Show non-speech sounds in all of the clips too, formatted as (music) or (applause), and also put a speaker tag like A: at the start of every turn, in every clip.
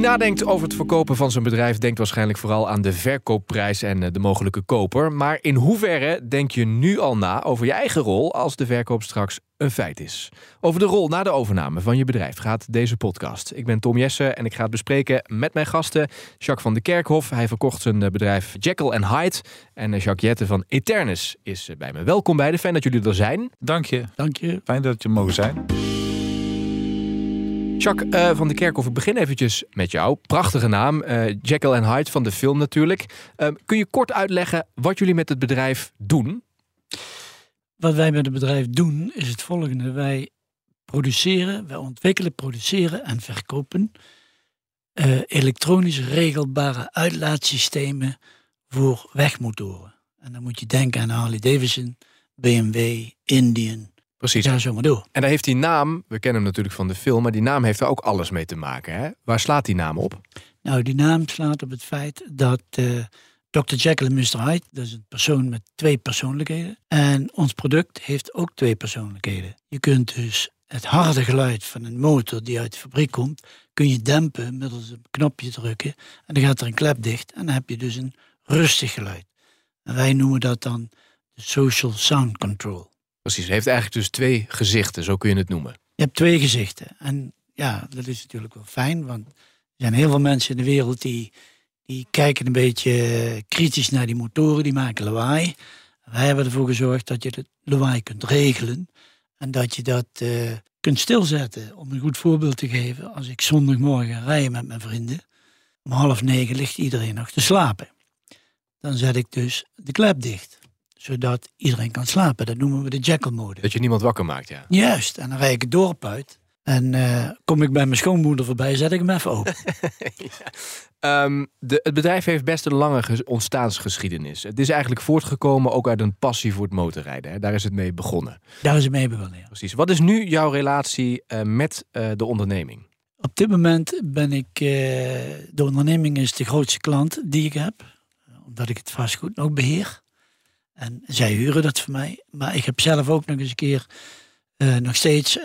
A: Wie nadenkt over het verkopen van zijn bedrijf denkt waarschijnlijk vooral aan de verkoopprijs en eh, de mogelijke koper. Maar in hoeverre denk je nu al na over je eigen rol als de verkoop straks een feit is? Over de rol na de overname van je bedrijf gaat deze podcast. Ik ben Tom Jessen en ik ga het bespreken met mijn gasten. Jacques van de Kerkhof, hij verkocht zijn eh, bedrijf Jekyll Hyde. En eh, Jacques Jette van Eternus is bij me. Welkom beiden, fijn dat jullie er zijn.
B: Dank je.
C: Dank je.
B: Fijn dat je mogen zijn.
A: Jacques uh, van de Kerkhof, ik begin eventjes met jou. Prachtige naam, uh, Jekyll and Hyde van de film natuurlijk. Uh, kun je kort uitleggen wat jullie met het bedrijf doen?
C: Wat wij met het bedrijf doen is het volgende. Wij produceren, wij ontwikkelen, produceren en verkopen elektronisch regelbare uitlaatsystemen voor wegmotoren. En dan moet je denken aan Harley Davidson, BMW, Indian,
A: Precies.
C: Ja, zo maar door.
A: En daar heeft die naam, we kennen hem natuurlijk van de film, maar die naam heeft er ook alles mee te maken. Hè? Waar slaat die naam op?
C: Nou, die naam slaat op het feit dat uh, Dr. Jekyll en Mr. Hyde, dat is een persoon met twee persoonlijkheden. En ons product heeft ook twee persoonlijkheden. Je kunt dus het harde geluid van een motor die uit de fabriek komt, kun je dempen middels een knopje drukken. En dan gaat er een klep dicht en dan heb je dus een rustig geluid. En wij noemen dat dan de social sound control.
A: Precies, het heeft eigenlijk dus twee gezichten, zo kun je het noemen.
C: Je hebt twee gezichten. En ja, dat is natuurlijk wel fijn, want er zijn heel veel mensen in de wereld die, die kijken een beetje kritisch naar die motoren, die maken lawaai. Wij hebben ervoor gezorgd dat je het lawaai kunt regelen en dat je dat uh, kunt stilzetten. Om een goed voorbeeld te geven, als ik zondagmorgen rij met mijn vrienden, om half negen ligt iedereen nog te slapen. Dan zet ik dus de klep dicht zodat iedereen kan slapen. Dat noemen we de Jekyll-mode.
A: Dat je niemand wakker maakt, ja.
C: Juist, en dan rijd ik het dorp uit. En uh, kom ik bij mijn schoonmoeder voorbij, zet ik hem even open. (laughs)
A: ja. um, de, het bedrijf heeft best een lange ontstaansgeschiedenis. Het is eigenlijk voortgekomen ook uit een passie voor het motorrijden. Hè? Daar is het mee begonnen.
C: Daar is het mee begonnen, ja.
A: Precies. Wat is nu jouw relatie uh, met uh, de onderneming?
C: Op dit moment ben ik... de onderneming is de grootste klant die ik heb. Omdat ik het vastgoed ook beheer. En zij huren dat voor mij. Maar ik heb zelf ook nog eens een keer uh, nog steeds 11,5%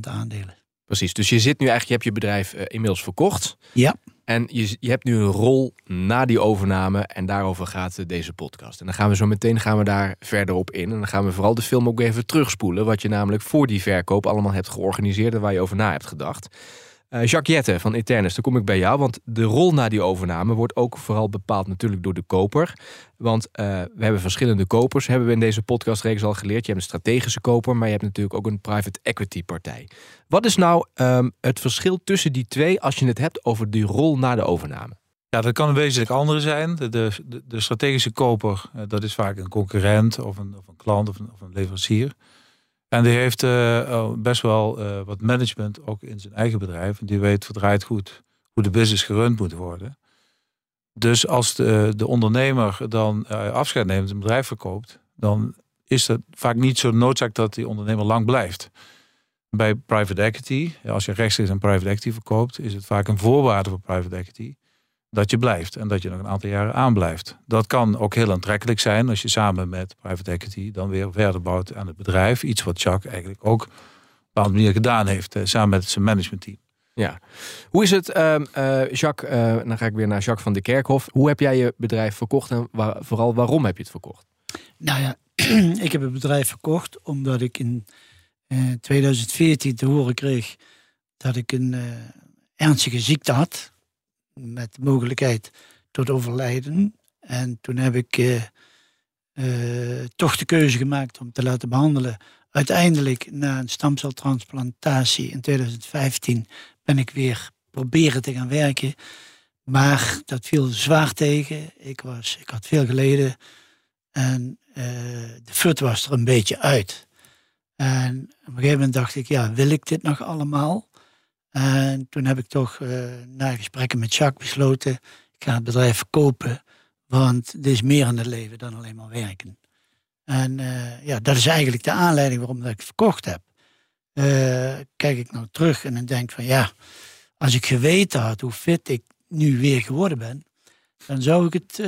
C: aandelen.
A: Precies, dus je zit nu eigenlijk, je hebt je bedrijf uh, inmiddels verkocht.
C: Ja.
A: En je, je hebt nu een rol na die overname en daarover gaat uh, deze podcast. En dan gaan we zo meteen gaan we daar verder op in. En dan gaan we vooral de film ook even terugspoelen. Wat je namelijk voor die verkoop allemaal hebt georganiseerd en waar je over na hebt gedacht. Jacques Jette van Eternus, dan kom ik bij jou. Want de rol na die overname wordt ook vooral bepaald natuurlijk door de koper. Want uh, we hebben verschillende kopers, hebben we in deze podcastreeks al geleerd. Je hebt een strategische koper, maar je hebt natuurlijk ook een private equity partij. Wat is nou um, het verschil tussen die twee als je het hebt over die rol na de overname?
B: Ja, dat kan een wezenlijk andere zijn. De, de, de strategische koper, uh, dat is vaak een concurrent of een, of een klant of een, of een leverancier. En die heeft uh, best wel uh, wat management ook in zijn eigen bedrijf. En die weet verdraaid goed hoe de business gerund moet worden. Dus als de, de ondernemer dan uh, afscheid neemt, een bedrijf verkoopt, dan is het vaak niet zo noodzaak dat die ondernemer lang blijft. Bij private equity, als je rechtstreeks een private equity verkoopt, is het vaak een voorwaarde voor private equity dat je blijft en dat je nog een aantal jaren aanblijft. Dat kan ook heel aantrekkelijk zijn als je samen met private equity dan weer verder bouwt aan het bedrijf. Iets wat Jacques eigenlijk ook op een bepaalde manier gedaan heeft, eh, samen met zijn managementteam.
A: Ja. Hoe is het, uh, uh, Jacques, uh, dan ga ik weer naar Jacques van de Kerkhof. Hoe heb jij je bedrijf verkocht en waar, vooral waarom heb je het verkocht?
C: Nou ja, (clears throat) ik heb het bedrijf verkocht omdat ik in 2014 te horen kreeg dat ik een ernstige ziekte had met mogelijkheid tot overlijden. En toen heb ik uh, uh, toch de keuze gemaakt om te laten behandelen. Uiteindelijk, na een stamceltransplantatie in 2015, ben ik weer proberen te gaan werken. Maar dat viel zwaar tegen. Ik, was, ik had veel geleden. En uh, de fut was er een beetje uit. En op een gegeven moment dacht ik, ja, wil ik dit nog allemaal? En toen heb ik toch uh, na gesprekken met Jacques besloten, ik ga het bedrijf verkopen, want er is meer aan het leven dan alleen maar werken. En uh, ja, dat is eigenlijk de aanleiding waarom dat ik het verkocht heb. Uh, kijk ik nou terug en dan denk van ja, als ik geweten had hoe fit ik nu weer geworden ben, dan zou ik het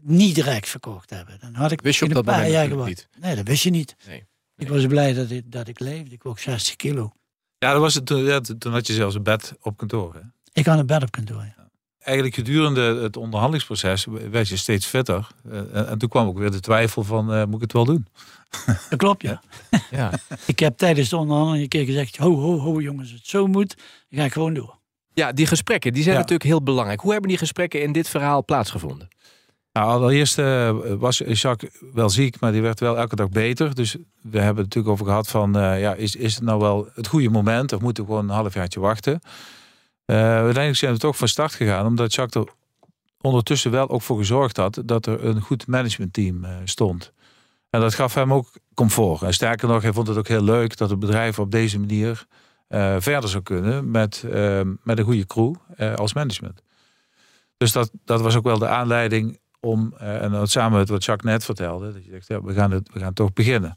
C: niet direct verkocht hebben. Dan had ik
A: wist je op
C: in
A: dat
C: een paar
A: moment
C: jaar geworden.
A: niet?
C: Nee, dat wist je niet.
A: Nee.
C: Ik was blij dat ik, dat ik leefde. Ik woog 60 kilo.
B: Ja, dat was het, toen, ja, toen had je zelfs een bed op kantoor. Hè?
C: Ik kan het bed op kantoor. Ja.
B: Eigenlijk gedurende het onderhandelingsproces werd je steeds fitter. Uh, en toen kwam ook weer de twijfel van, uh, moet ik het wel doen? (laughs)
C: Dat klopt, ja. (laughs) ja. ik heb tijdens de onderhandeling een keer gezegd, ho, ho, ho jongens, het zo moet, dan ga ik gewoon door.
A: Ja, die gesprekken, die zijn natuurlijk heel belangrijk. Hoe hebben die gesprekken in dit verhaal plaatsgevonden?
B: Nou, allereerst uh, was Jacques wel ziek, maar die werd wel elke dag beter. Dus we hebben het natuurlijk over gehad van, uh, ja, is, is het nou wel het goede moment? Of moeten we gewoon een halfjaartje wachten? Uh, uiteindelijk zijn we toch van start gegaan, omdat Jacques er ondertussen wel ook voor gezorgd had dat er een goed managementteam stond. En dat gaf hem ook comfort. En sterker nog, hij vond het ook heel leuk dat het bedrijf op deze manier verder zou kunnen met, met een goede crew als management. Dus dat, dat was ook wel de aanleiding om, uh, en dat samen met wat Jacques net vertelde, dat je zegt, ja, we, gaan het, we gaan toch beginnen.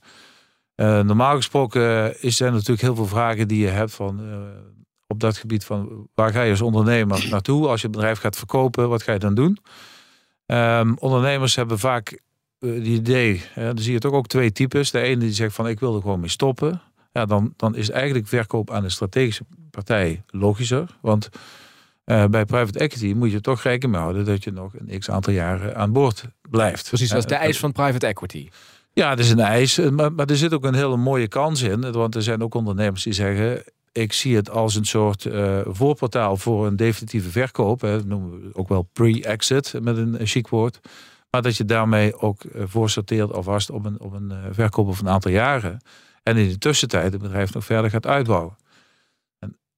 B: Uh, normaal gesproken is er natuurlijk heel veel vragen die je hebt van, uh, op dat gebied van waar ga je als ondernemer naartoe als je het bedrijf gaat verkopen, wat ga je dan doen? Um, ondernemers hebben vaak die idee, dan zie je toch ook twee types. De ene die zegt van ik wil er gewoon mee stoppen. Ja, dan, dan is eigenlijk verkoop aan een strategische partij logischer, want uh, bij private equity moet je toch rekening mee houden dat je nog een x aantal jaren aan boord blijft.
A: Precies, dat is de eis van private equity.
B: Ja, dat is een eis. Eh, maar, maar er zit ook een hele mooie kans in. Want er zijn ook ondernemers die zeggen: ik zie het als een soort uh, voorportaal voor een definitieve verkoop. Hè, noemen we ook wel pre-exit met een chic woord. Maar dat je daarmee ook uh, voor sorteert alvast op een, op een verkoop of een aantal jaren. En in de tussentijd het bedrijf nog verder gaat uitbouwen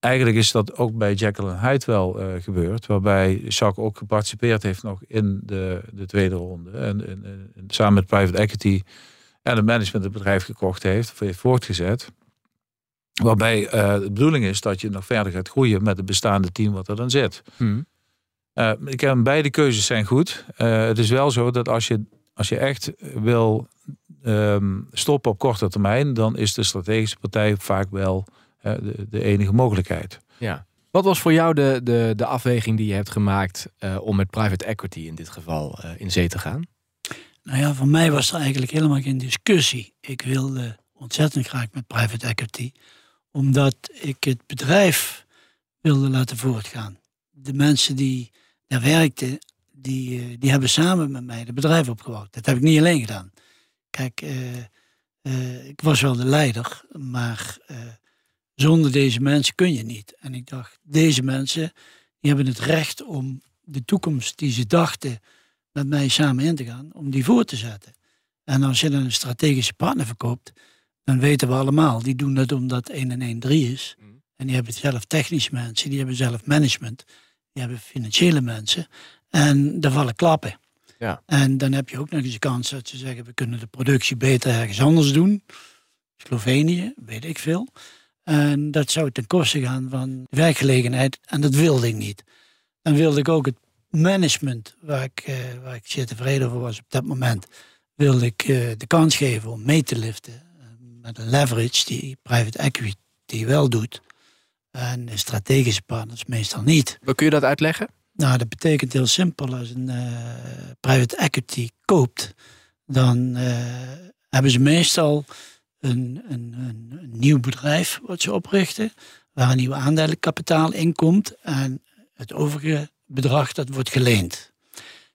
B: eigenlijk is dat ook bij en Hyde wel uh, gebeurd. Waarbij Jacques ook geparticipeerd heeft nog in de, de tweede ronde. En, en, en, samen met private equity en het management het bedrijf gekocht heeft. Of heeft voortgezet. Waarbij uh, de bedoeling is dat je nog verder gaat groeien met het bestaande team wat er dan zit. Hmm. Uh, ik heb beide keuzes zijn goed. het is wel zo dat als je, als je echt wil um, stoppen op korte termijn, dan is de strategische partij vaak wel de, de enige mogelijkheid.
A: Ja. Wat was voor jou de, de, de afweging die je hebt gemaakt uh, om met private equity in dit geval uh, in zee te gaan?
C: Nou ja, voor mij was er eigenlijk helemaal geen discussie. Ik wilde ontzettend graag met private equity, omdat ik het bedrijf wilde laten voortgaan. De mensen die daar werkten, die, die hebben samen met mij het bedrijf opgebouwd. Dat heb ik niet alleen gedaan. Kijk, ik was wel de leider, maar zonder deze mensen kun je niet. En ik dacht, deze mensen die hebben het recht om de toekomst die ze dachten met mij samen in te gaan, om die voor te zetten. En als je dan een strategische partner verkoopt, dan weten we allemaal, die doen dat omdat 1 en 1 3 is. Mm. En die hebben zelf technische mensen, die hebben zelf management, die hebben financiële mensen. En daar vallen klappen. Ja. En dan heb je ook nog eens de kans dat ze zeggen, we kunnen de productie beter ergens anders doen. Slovenië, weet ik veel. En dat zou ten koste gaan van werkgelegenheid. En dat wilde ik niet. Dan wilde ik ook het management, waar ik, uh, waar ik zeer tevreden over was op dat moment, wilde ik uh, de kans geven om mee te liften. Uh, met een leverage die private equity wel doet. En strategische partners meestal niet.
A: Hoe kun je dat uitleggen?
C: Nou, dat betekent heel simpel. Als een private equity koopt, dan hebben ze meestal een, een, een, nieuw bedrijf wat ze oprichten, waar een nieuw aandelenkapitaal in komt en het overige bedrag dat wordt geleend.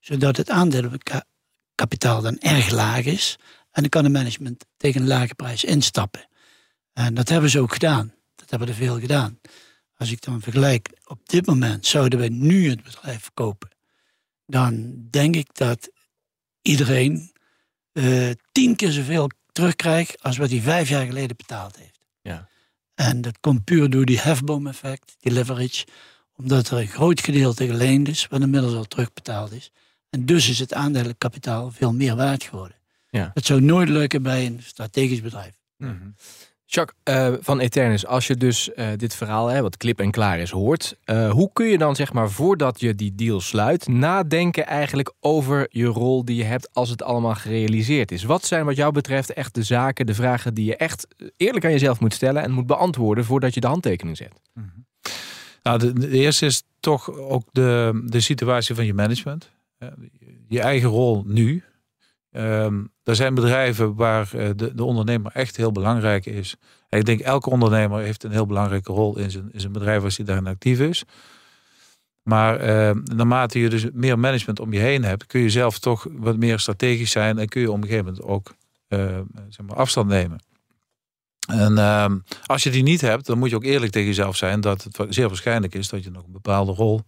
C: Zodat het aandelenkapitaal dan erg laag is en dan kan het management tegen een lage prijs instappen. En dat hebben ze ook gedaan. Dat hebben er veel gedaan. Als ik dan vergelijk, op dit moment zouden wij nu het bedrijf verkopen, dan denk ik dat iedereen uh, tien keer zoveel terugkrijg als wat hij vijf jaar geleden betaald heeft. Ja. En dat komt puur door die hefboom-effect, die leverage, omdat er een groot gedeelte geleend is, wat inmiddels al terugbetaald is. En dus is het aandelenkapitaal veel meer waard geworden. Ja. Dat zou nooit lukken bij een strategisch bedrijf.
A: Mm Jacques uh, van Eternus, als je dus uh, dit verhaal, hè, wat klip en klaar is, hoort. Uh, hoe kun je dan, zeg maar, voordat je die deal sluit, nadenken eigenlijk over je rol die je hebt als het allemaal gerealiseerd is? Wat zijn wat jou betreft echt de zaken, de vragen die je echt eerlijk aan jezelf moet stellen en moet beantwoorden voordat je de handtekening zet? -hmm.
B: Nou, de, de, eerste is toch ook de, de situatie van je management. Je eigen rol nu. Um, er zijn bedrijven waar eh, de, de ondernemer echt heel belangrijk is. En ik denk elke ondernemer heeft een heel belangrijke rol in zijn, in zijn bedrijf als hij daarin actief is. Maar uh, naarmate je dus meer management om je heen hebt, kun je zelf toch wat meer strategisch zijn en kun je op een gegeven moment ook uh, zeg maar afstand nemen. En als je die niet hebt, dan moet je ook eerlijk tegen jezelf zijn dat het zeer waarschijnlijk is dat je nog een bepaalde rol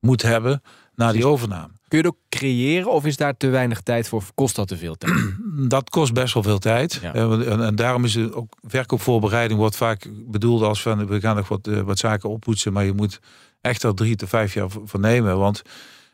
B: moet hebben na die overname.
A: Kun je het ook creëren of is daar te weinig tijd voor? Kost dat te veel tijd? (clears throat)
B: Dat kost best wel veel tijd. Ja. En, en, daarom is het ook verkoopvoorbereiding wordt vaak bedoeld als van we gaan nog wat, wat zaken oppoetsen, maar je moet echt al drie tot vijf jaar voor nemen. Want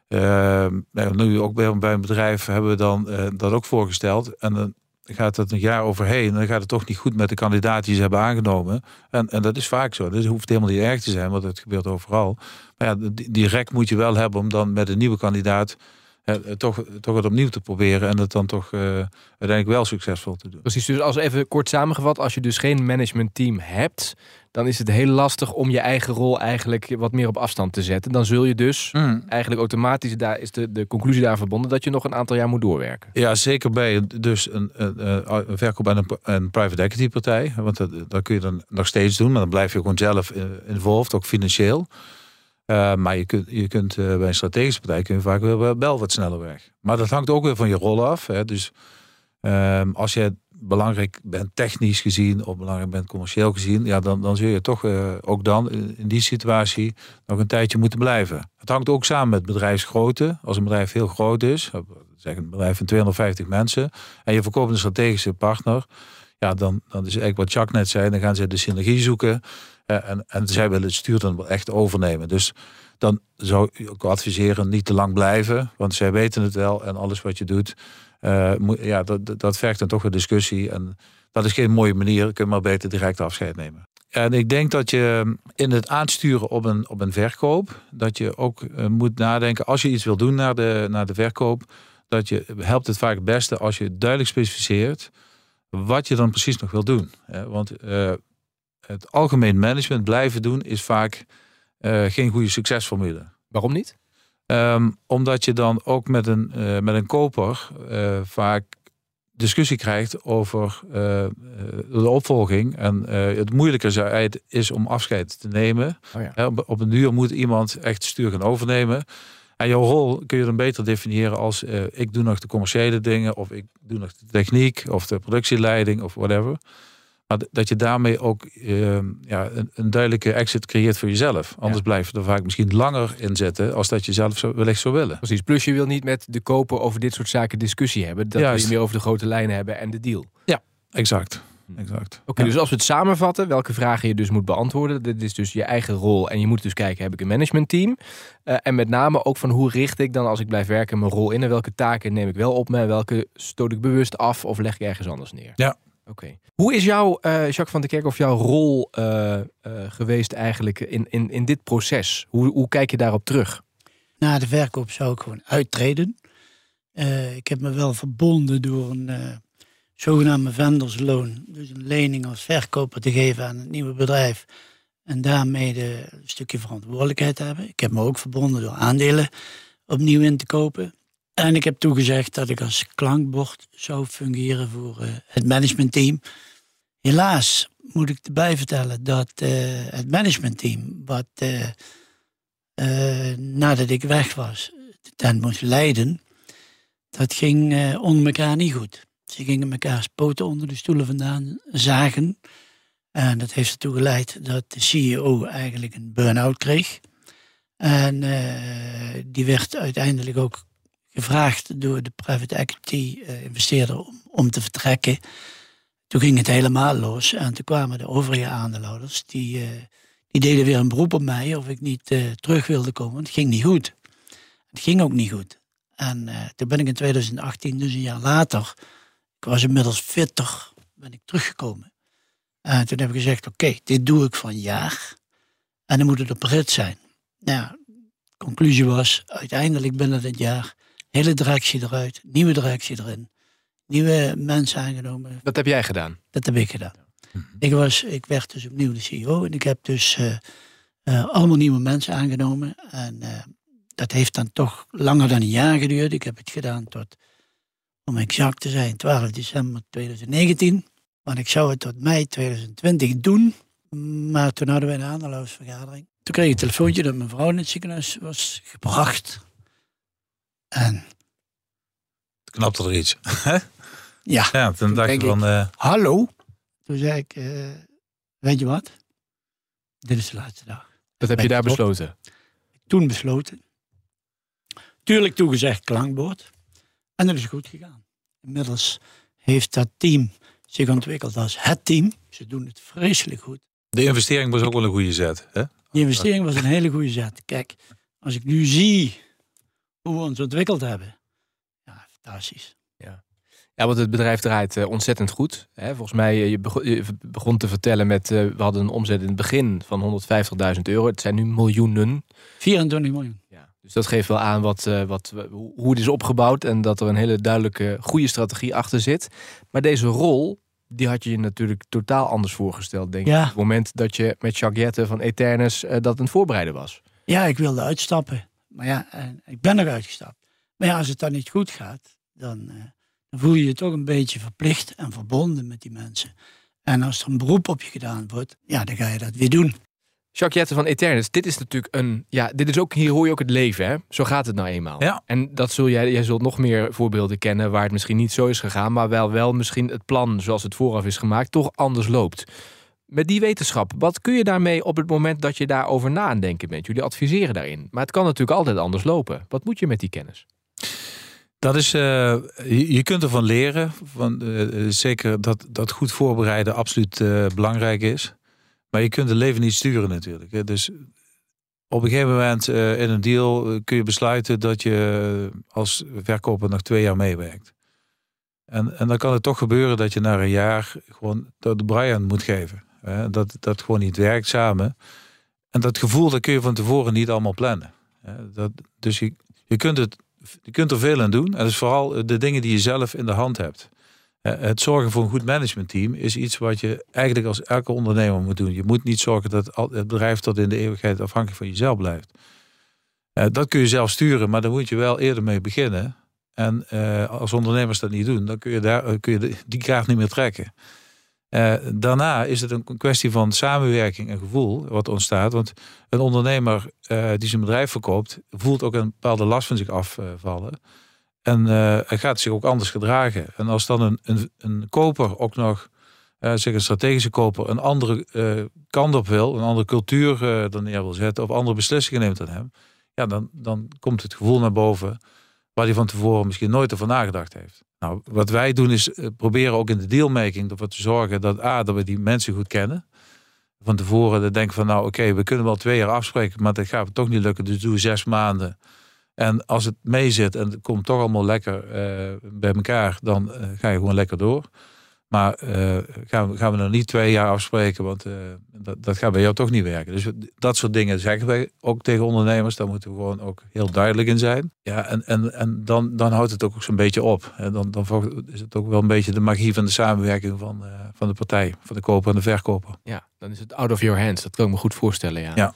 B: uh, nu ook bij, bij een bedrijf hebben we dan uh, dat ook voorgesteld. En dan gaat het een jaar overheen. En dan gaat het toch niet goed met de kandidaten die ze hebben aangenomen. En, en dat is vaak zo. Dus hoeft helemaal niet erg te zijn, want het gebeurt overal. Maar ja, die rek moet je wel hebben om dan met een nieuwe kandidaat toch, toch het opnieuw te proberen en het dan toch uh, uiteindelijk wel succesvol te doen.
A: Precies, dus als even kort samengevat, als je dus geen managementteam hebt, dan is het heel lastig om je eigen rol eigenlijk wat meer op afstand te zetten. Dan zul je dus mm. eigenlijk automatisch, daar is de, de conclusie daar verbonden, dat je nog een aantal jaar moet doorwerken.
B: Ja, zeker bij dus een, een, een verkoop aan een, een, private equity partij. Want dat, dat kun je dan nog steeds doen, maar dan blijf je gewoon zelf involved, ook financieel. Uh, maar je kunt, je kunt uh, bij een strategische partij kun je vaak wel, wel wat sneller weg. Maar dat hangt ook weer van je rol af. Hè. Dus uh, als je belangrijk bent technisch gezien of belangrijk bent commercieel gezien, ja, dan, dan zul je toch uh, ook dan in die situatie nog een tijdje moeten blijven. Het hangt ook samen met bedrijfsgrootte. Als een bedrijf heel groot is, zeg een bedrijf van 250 mensen, en je verkoopt een strategische partner, ja, dan, dan is eigenlijk wat Jacques net zei, dan gaan ze de synergie zoeken. En, en zij willen het stuur dan wel echt overnemen. Dus dan zou ik ook adviseren niet te lang blijven, want zij weten het wel en alles wat je doet, uh, moet, ja, dat, dat vergt dan toch een discussie. En dat is geen mooie manier, kun je maar beter direct afscheid nemen. En ik denk dat je in het aansturen op een, op een verkoop, dat je ook uh, moet nadenken, als je iets wil doen naar de, naar de verkoop, dat je helpt het vaak het beste als je duidelijk specificeert wat je dan precies nog wil doen. Want uh, het algemeen management blijven doen is vaak uh, geen goede succesformule.
A: Waarom niet?
B: Um, omdat je dan ook met een, uh, met een koper uh, vaak discussie krijgt over de opvolging. En het moeilijker is om afscheid te nemen. Oh ja. op, op, een duur moet iemand echt stuur gaan overnemen. En jouw rol kun je dan beter definiëren als ik doe nog de commerciële dingen, of ik doe nog de techniek, of de productieleiding, of whatever. Maar dat je daarmee ook uh, ja, een, een, duidelijke exit creëert voor jezelf. Anders ja. blijf je er vaak misschien langer in zitten als dat je zelf zo, wellicht zou willen.
A: Precies. Plus je wil niet met de koper over dit soort zaken discussie hebben. Dat Juist. wil je meer over de grote lijnen hebben en de deal.
B: Ja, exact. Exact.
A: Oké, okay, ja. dus als we het samenvatten, welke vragen je dus moet beantwoorden. Dit is dus je eigen rol. En je moet dus kijken, heb ik een managementteam? Uh, en met name ook van hoe richt ik dan als ik blijf werken mijn rol in? En welke taken neem ik wel op me? Welke stoot ik bewust af of leg ik ergens anders neer?
B: Ja,
A: Oké. Hoe is jouw, uh, Jacques van der Kerk, of jouw rol uh, uh, geweest eigenlijk in, in, in dit proces? Hoe, hoe kijk je daarop terug?
C: Na de verkoop zou ik gewoon uittreden. ik heb me wel verbonden door een zogenaamde vendorsloon. Dus een lening als verkoper te geven aan het nieuwe bedrijf. En daarmee de, een stukje verantwoordelijkheid hebben. Ik heb me ook verbonden door aandelen opnieuw in te kopen. En ik heb toegezegd dat ik als klankbord zou fungeren voor uh, het managementteam. Helaas moet ik erbij vertellen dat uh, het managementteam, wat uh, nadat ik weg was, de tent moest leiden, dat ging onder elkaar niet goed. Ze gingen elkaar poten onder de stoelen vandaan zagen. En dat heeft ertoe geleid dat de CEO eigenlijk een burn-out kreeg. En die werd uiteindelijk ook gevraagd door de private equity uh, investeerder om, om te vertrekken. Toen ging het helemaal los en toen kwamen de overige aandeelhouders. Die, uh, die deden weer een beroep op mij of ik niet terug wilde komen. Het ging niet goed. Het ging ook niet goed. En toen ben ik in 2018, dus een jaar later, was inmiddels fitter, ben ik teruggekomen. En toen heb ik gezegd, oké, okay, dit doe ik van jaar. En dan moet het op rit zijn. Nou, conclusie was, uiteindelijk binnen dit jaar Hele directie eruit, nieuwe directie erin. Nieuwe mensen aangenomen.
A: Dat heb jij gedaan?
C: Dat heb ik gedaan. Mhm. Ik, was, ik werd dus opnieuw de CEO en ik heb dus uh, uh, allemaal nieuwe mensen aangenomen. En uh, dat heeft dan toch langer dan een jaar geduurd. Ik heb het gedaan tot, om exact te zijn, 12 december 2019. Want ik zou het tot mei 2020 doen. Maar toen hadden we een aandeelhoudersvergadering. Toen kreeg ik een telefoontje dat mijn vrouw in het ziekenhuis was gebracht. En
B: Knapte er iets. (laughs)
C: ja,
B: Ja, toen dacht je
C: denk
B: van... eh,
C: hallo. Toen zei ik, eh, weet je wat? Dit is de laatste dag.
A: Dat heb je daar besloten.
C: Toen besloten. Tuurlijk toegezegd klankbord. En dat is goed gegaan. Inmiddels heeft dat team zich ontwikkeld als het team. Ze doen het vreselijk goed.
B: de investering was ook wel een goede zet. Hè?
C: Die investering was een hele goede zet. Kijk, als ik nu zie hoe we ons ontwikkeld hebben. Ja, fantastisch.
A: Ja, want het bedrijf draait eh, ontzettend goed. Hè, volgens mij, eh, je begon, je begon te vertellen met... eh, we hadden een omzet in het begin van 150.000 euro. Het zijn nu miljoenen.
C: 24 miljoen.
A: Dus dat geeft wel aan wat, eh, wat, hoe hoe het is opgebouwd... en dat er een hele duidelijke, goede strategie achter zit. Maar deze rol, die had je je natuurlijk totaal anders voorgesteld, denk ik.
C: Ja.
A: Op het moment dat je met Jacques Jette van Eternus eh, dat aan het voorbereiden was.
C: Ja, ik wilde uitstappen. Maar ja, en ik ben er uitgestapt. Maar ja, als het dan niet goed gaat, dan, eh, dan voel je je toch een beetje verplicht en verbonden met die mensen. En als er een beroep op je gedaan wordt, ja, dan ga je dat weer doen.
A: Jacques van Eternus, dit is natuurlijk een... Ja, dit is ook, hier hoor je ook het leven, hè? Zo gaat het nou eenmaal.
B: Ja.
A: En dat zul jij, jij zult nog meer voorbeelden kennen... waar het misschien niet zo is gegaan... maar wel, wel misschien het plan zoals het vooraf is gemaakt... toch anders loopt. Met die wetenschap, wat kun je daarmee op het moment dat je daarover na aan denken bent? Jullie adviseren daarin. Maar het kan natuurlijk altijd anders lopen. Wat moet je met die kennis?
B: Dat is, eh, je, kunt ervan leren. Van, eh, eh, zeker dat, dat goed voorbereiden absoluut belangrijk is. Maar je kunt het leven niet sturen natuurlijk. Hè. Dus op een gegeven moment eh, in een deal eh, kun je besluiten dat je als verkoper nog twee jaar meewerkt. En, en dan kan het toch gebeuren dat je na een jaar gewoon dat Brian moet geven. Hè. Dat dat gewoon niet werkt samen. En dat gevoel dat kun je van tevoren niet allemaal plannen. Hè. Dat, dus je, je kunt het je kunt er veel aan doen. En dat is vooral de dingen die je zelf in de hand hebt. Eh, Het zorgen voor een goed managementteam is iets wat je eigenlijk als elke ondernemer moet doen. Je moet niet zorgen dat het bedrijf tot in de eeuwigheid afhankelijk van jezelf blijft. Eh, Dat kun je zelf sturen, maar daar moet je wel eerder mee beginnen. En eh, als ondernemers dat niet doen, dan kun je, daar, kun je die kaart niet meer trekken. Daarna is het een kwestie van samenwerking en gevoel wat ontstaat. Want een ondernemer die zijn bedrijf verkoopt, voelt ook een bepaalde last van zich afvallen. En hij gaat zich ook anders gedragen. En als dan een, een, een koper ook nog, eh, zeg een strategische koper, een andere eh, kant op wil, een andere cultuur er neer wil zetten, of andere beslissingen neemt dan hem, ja, dan, dan komt het gevoel naar boven waar hij van tevoren misschien nooit over nagedacht heeft. Nou, wat wij doen is proberen ook in de dealmaking ervoor te zorgen dat, A, dat we die mensen goed kennen. Van tevoren dan denken van, nou oké, we kunnen wel twee jaar afspreken, maar dat gaat toch niet lukken, dus doe zes maanden. En als het meezit en het komt toch allemaal lekker eh, bij elkaar, dan eh, ga je gewoon lekker door. Maar eh, gaan, we, gaan we nog niet twee jaar afspreken, want dat, dat gaat bij jou toch niet werken. Dus dat soort dingen zeggen wij ook tegen ondernemers. Daar moeten we gewoon ook heel duidelijk in zijn. Ja, en, en, en dan, dan houdt het ook zo'n beetje op. En dan, dan is het ook wel een beetje de magie van de samenwerking van, van de partij, van de koper en de verkoper.
A: Ja, dan is het out of your hands. Dat kan ik me goed voorstellen, ja.
B: Ja.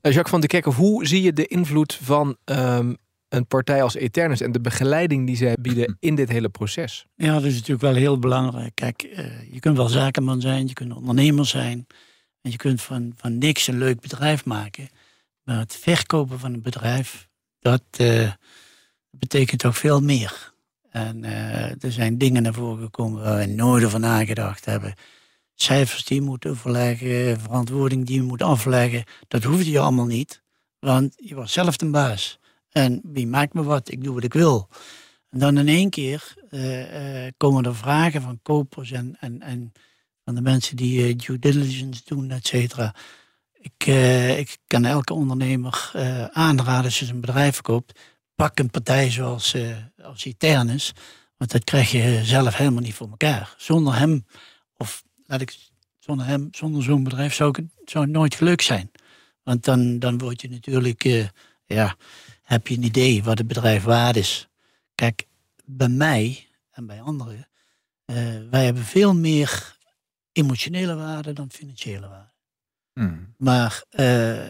A: Eh, Jacques van de Kerkhoff, hoe zie je de invloed van ehm, een partij als Eternus... en de begeleiding die zij bieden (clears throat) in dit hele proces?
C: Ja, dat is natuurlijk wel heel belangrijk. Kijk, eh, je kunt wel zakenman zijn, je kunt ondernemer zijn. En je kunt van, van niks een leuk bedrijf maken. Maar het verkopen van een bedrijf, dat eh, betekent toch veel meer. En er zijn dingen naar voren gekomen waar we nooit over nagedacht hebben. Cijfers die je moet overleggen, verantwoording die je moet afleggen. Dat hoefde je allemaal niet, want je was zelf de baas. En wie maakt me wat? Ik doe wat ik wil. En dan in één keer eh, eh, komen er vragen van kopers en, en, en van de mensen die eh, due diligence doen, et cetera. Ik, ik kan elke ondernemer aanraden als je zijn bedrijf verkoopt. Pak een partij zoals, als. Want dat krijg je zelf helemaal niet voor elkaar. Zonder hem, of laat ik zonder hem, zonder zo'n bedrijf zou, ik, het- zou het nooit gelukt zijn. Want dan, dan word je natuurlijk, eh, ja, heb je een idee wat het bedrijf waard is. Kijk, bij mij en bij anderen, eh, wij hebben veel meer emotionele waarde dan financiële waarde. Maar, eh,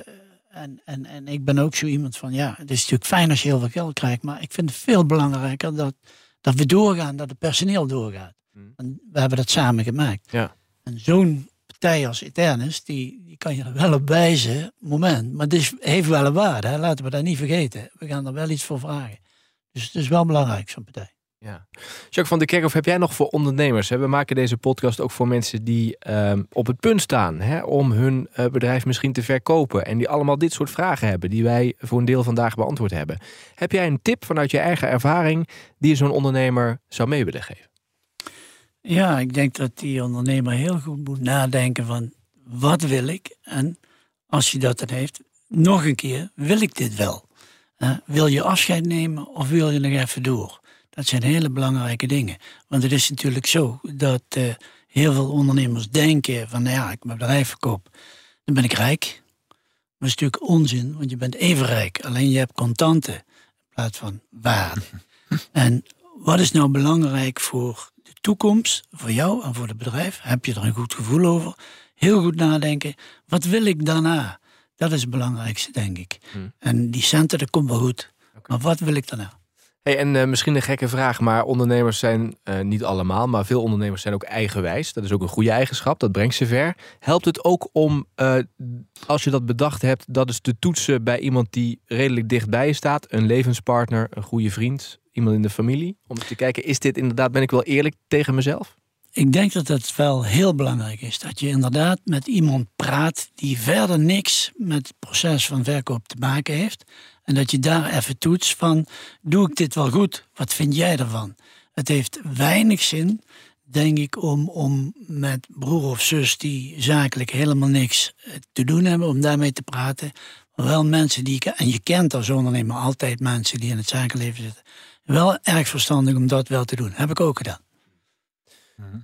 C: en, en, en ik ben ook zo iemand van, ja, het is natuurlijk fijn als je heel veel geld krijgt, maar ik vind het veel belangrijker dat, dat we doorgaan, dat het personeel doorgaat.
A: Hmm.
C: En we hebben dat samen gemaakt.
A: Ja.
C: En zo'n partij als Eternus, die, die kan je er wel op wijzen, moment. Maar het heeft wel een waarde, hè? laten we dat niet vergeten. We gaan er wel iets voor vragen. Dus het is wel belangrijk, zo'n partij.
A: Ja. Jacques van der Kerkhof, heb jij nog voor ondernemers? Hè? We maken deze podcast ook voor mensen die ehm, op het punt staan hè, om hun uh, bedrijf misschien te verkopen. En die allemaal dit soort vragen hebben, die wij voor een deel vandaag beantwoord hebben. Heb jij een tip vanuit je eigen ervaring die je zo'n ondernemer zou mee willen geven?
C: Ja, ik denk dat die ondernemer heel goed moet nadenken van wat wil ik? En als je dat dan heeft, nog een keer, wil ik dit wel? Uh, wil je afscheid nemen of wil je nog even door? Dat zijn hele belangrijke dingen. Want het is natuurlijk zo dat uh, heel veel ondernemers denken van nou ja, ik mijn bedrijf verkoop, dan ben ik rijk. Maar dat is natuurlijk onzin, want je bent even rijk. Alleen je hebt contanten in plaats van waarde. (laughs) en wat is nou belangrijk voor toekomst, voor jou en voor het bedrijf? Heb je er een goed gevoel over? Heel goed nadenken. Wat wil ik daarna? Dat is het belangrijkste, denk ik. Hmm. En die centen, dat komt wel goed. Maar wat wil ik daarna?
A: Hey, en uh, misschien een gekke vraag, maar ondernemers zijn uh, niet allemaal, maar veel ondernemers zijn ook eigenwijs. Dat is ook een goede eigenschap, dat brengt ze ver. Helpt het ook om, uh, als je dat bedacht hebt, dat is te toetsen bij iemand die redelijk dichtbij je staat, een levenspartner, een goede vriend, iemand in de familie, om te kijken, is dit inderdaad, ben ik wel eerlijk tegen mezelf?
C: Ik denk dat het wel heel belangrijk is dat je inderdaad met iemand praat die verder niks met het proces van verkoop te maken heeft. En dat je daar even toetst van, doe ik dit wel goed? Wat vind jij ervan? Het heeft weinig zin, denk ik, om, om met broer of zus die zakelijk helemaal niks eh, te doen hebben, om daarmee te praten. Wel mensen die, en je kent als ondernemer altijd mensen die in het zakenleven zitten. Wel erg verstandig om dat wel te doen. Heb ik ook gedaan.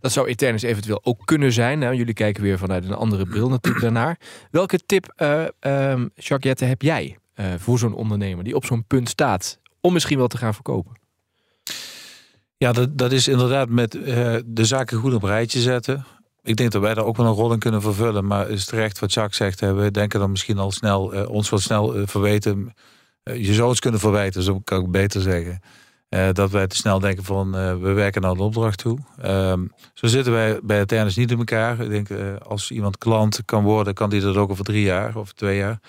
A: Dat zou Eternus eventueel ook kunnen zijn. Nou, jullie kijken weer vanuit een andere bril natuurlijk daarnaar. Welke tip, uh, um, Jacques heb jij uh, voor zo'n ondernemer die op zo'n punt staat om misschien wel te gaan verkopen?
B: Ja, dat, dat is inderdaad met uh, de zaken goed op rijtje zetten. Ik denk dat wij daar ook wel een rol in kunnen vervullen. Maar is terecht wat Jacques zegt. Hè, we denken dan misschien al snel, uh, ons wat snel verweten. je zou het kunnen verwijten, zo kan ik beter zeggen. Dat wij te snel denken van we werken naar een opdracht toe. Um, zo zitten wij bij het tennis niet in elkaar. Ik denk als iemand klant kan worden, kan die dat ook over drie jaar of twee jaar.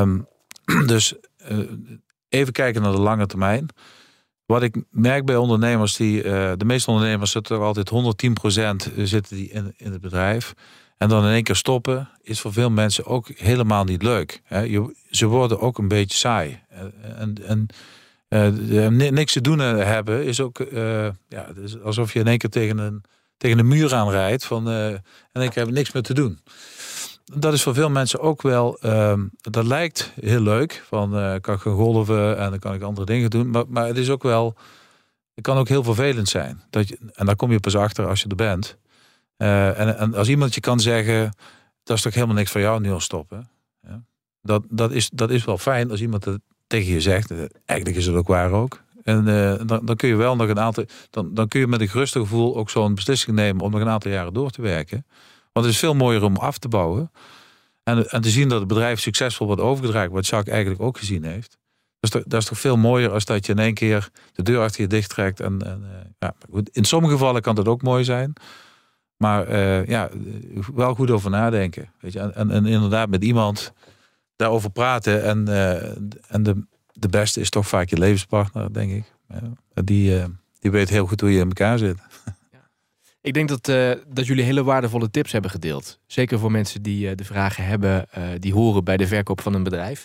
B: Um, (clears throat) dus even kijken naar de lange termijn. Wat ik merk bij ondernemers, die, de meeste ondernemers zitten er altijd 110% zitten die in, in het bedrijf. En dan in één keer stoppen is voor veel mensen ook helemaal niet leuk. Je, ze worden ook een beetje saai. En, en uh, niks te doen hebben is ook uh, ja, is alsof je in één keer tegen een, tegen een muur aanrijdt. Van, en keer hebben niks meer te doen dat is voor veel mensen ook wel, uh, dat lijkt heel leuk. Van kan ik gaan golven en dan kan ik andere dingen doen. Maar, maar het is ook wel, het kan ook heel vervelend zijn. Dat je, en daar kom je pas achter als je er bent. En, en als iemand je kan zeggen, dat is toch helemaal niks voor jou, nu al stoppen. Dat, dat, is, dat is wel fijn als iemand het tegen je zegt. Eigenlijk is het ook waar ook. En uh, dan, dan kun je wel nog een aantal, dan, dan kun je met een gerustig gevoel ook zo'n beslissing nemen om nog een aantal jaren door te werken. Want het is veel mooier om af te bouwen. En, en te zien dat het bedrijf succesvol wordt overgedragen, wat Jacques eigenlijk ook gezien heeft. Dus dat, is toch veel mooier als dat je in één keer de deur achter je dicht trekt. En, en uh, ja, in sommige gevallen kan dat ook mooi zijn. Maar ja, wel goed over nadenken. Weet je? En, en, inderdaad met iemand daarover praten. En, uh, en de, de beste is toch vaak je levenspartner, denk ik. Die, die weet heel goed hoe je in elkaar zit. (laughs)
A: Ik denk dat, uh, dat jullie hele waardevolle tips hebben gedeeld. Zeker voor mensen die de vragen hebben, die horen bij de verkoop van een bedrijf.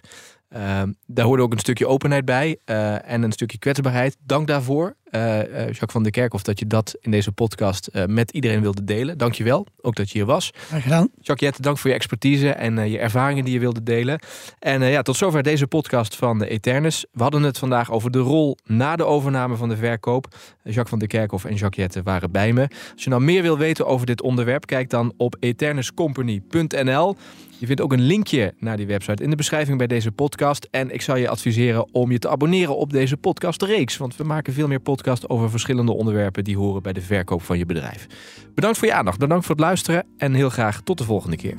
A: Ehm, daar hoorde ook een stukje openheid bij en een stukje kwetsbaarheid. Dank daarvoor. Uh, Jacques van der Kerkhof, dat je dat in deze podcast uh, met iedereen wilde delen. Dank je wel, ook dat je hier was.
C: Graag gedaan.
A: Jacques dank voor je expertise en uh, je ervaringen die je wilde delen. En ja, tot zover deze podcast van de Eternus. We hadden het vandaag over de rol na de overname van de verkoop. Jacques van der Kerkhof en Jacques Jette waren bij me. Als je nou meer wil weten over dit onderwerp, kijk dan op eternuscompany.nl. Je vindt ook een linkje naar die website in de beschrijving bij deze podcast. En ik zou je adviseren om je te abonneren op deze podcastreeks. Want we maken veel meer podcasts over verschillende onderwerpen die horen bij de verkoop van je bedrijf. Bedankt voor je aandacht, bedankt voor het luisteren en heel graag tot de volgende keer.